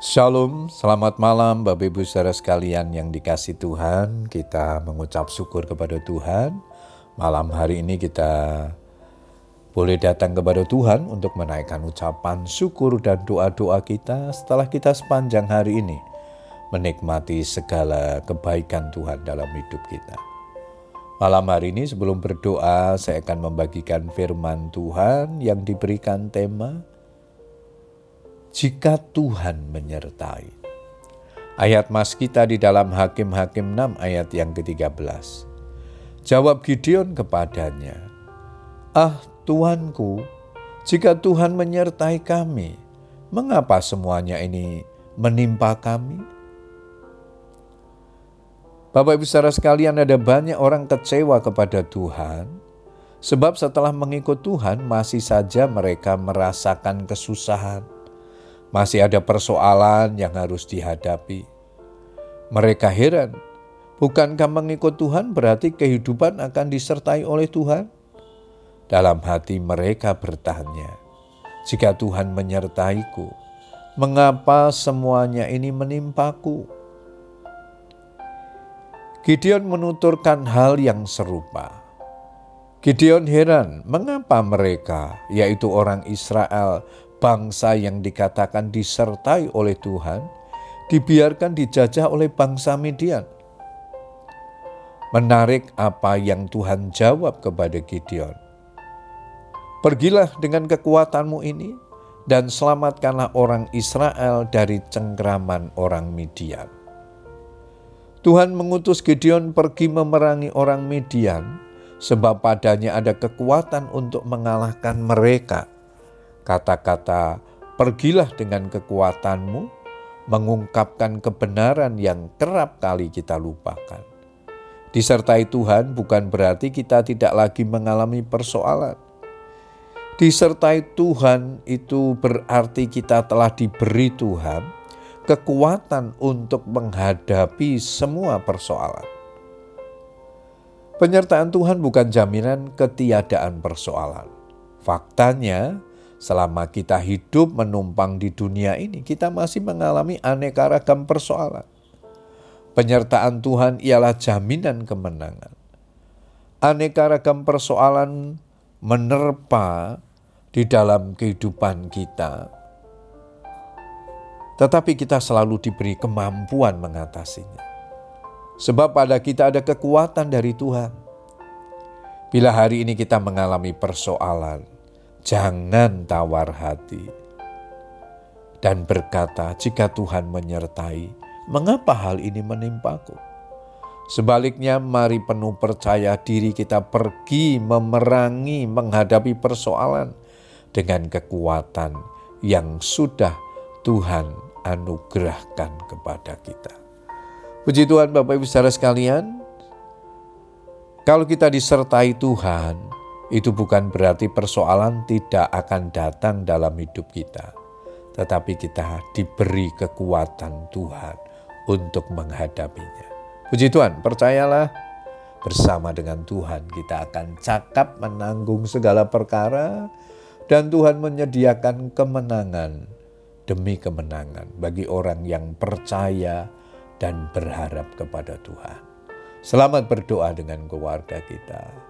Shalom, selamat malam Bapak Ibu saudara sekalian yang dikasih Tuhan. Kita mengucap syukur kepada Tuhan. Malam hari ini kita boleh datang kepada Tuhan untuk menaikkan ucapan syukur dan doa-doa kita setelah kita sepanjang hari ini menikmati segala kebaikan Tuhan dalam hidup kita. Malam hari ini sebelum berdoa saya akan membagikan firman Tuhan yang diberikan tema jika Tuhan menyertai. Ayat mas kita di dalam Hakim-Hakim 6 ayat yang ke-13. Jawab Gideon kepadanya, Ah Tuanku, jika Tuhan menyertai kami, mengapa semuanya ini menimpa kami? Bapak ibu saudara sekalian ada banyak orang kecewa kepada Tuhan, sebab setelah mengikut Tuhan masih saja mereka merasakan kesusahan, masih ada persoalan yang harus dihadapi. Mereka heran, bukankah mengikut Tuhan berarti kehidupan akan disertai oleh Tuhan? Dalam hati mereka bertanya, jika Tuhan menyertaiku, mengapa semuanya ini menimpaku? Gideon menuturkan hal yang serupa. Gideon heran mengapa mereka, yaitu orang Israel, bangsa yang dikatakan disertai oleh Tuhan, dibiarkan dijajah oleh bangsa Midian. Menarik apa yang Tuhan jawab kepada Gideon. Pergilah dengan kekuatanmu ini dan selamatkanlah orang Israel dari cengkraman orang Midian. Tuhan mengutus Gideon pergi memerangi orang Midian, sebab padanya ada kekuatan untuk mengalahkan mereka Kata-kata "pergilah dengan kekuatanmu" mengungkapkan kebenaran yang kerap kali kita lupakan. Disertai Tuhan bukan berarti kita tidak lagi mengalami persoalan. Disertai Tuhan itu berarti kita telah diberi Tuhan kekuatan untuk menghadapi semua persoalan. Penyertaan Tuhan bukan jaminan ketiadaan persoalan. Faktanya, Selama kita hidup menumpang di dunia ini, kita masih mengalami aneka ragam persoalan. Penyertaan Tuhan ialah jaminan kemenangan. Aneka ragam persoalan menerpa di dalam kehidupan kita, tetapi kita selalu diberi kemampuan mengatasinya. Sebab pada kita ada kekuatan dari Tuhan. Bila hari ini kita mengalami persoalan, jangan tawar hati dan berkata, "Jika Tuhan menyertai, mengapa hal ini menimpaku?" Sebaliknya, mari penuh percaya diri kita pergi memerangi, menghadapi persoalan dengan kekuatan yang sudah Tuhan anugerahkan kepada kita. Puji Tuhan, Bapak Ibu saudara sekalian, kalau kita disertai Tuhan, itu bukan berarti persoalan tidak akan datang dalam hidup kita, tetapi kita diberi kekuatan Tuhan untuk menghadapinya. Puji Tuhan, percayalah bersama dengan Tuhan kita akan cakap menanggung segala perkara dan Tuhan menyediakan kemenangan demi kemenangan bagi orang yang percaya dan berharap kepada Tuhan. Selamat berdoa dengan keluarga kita.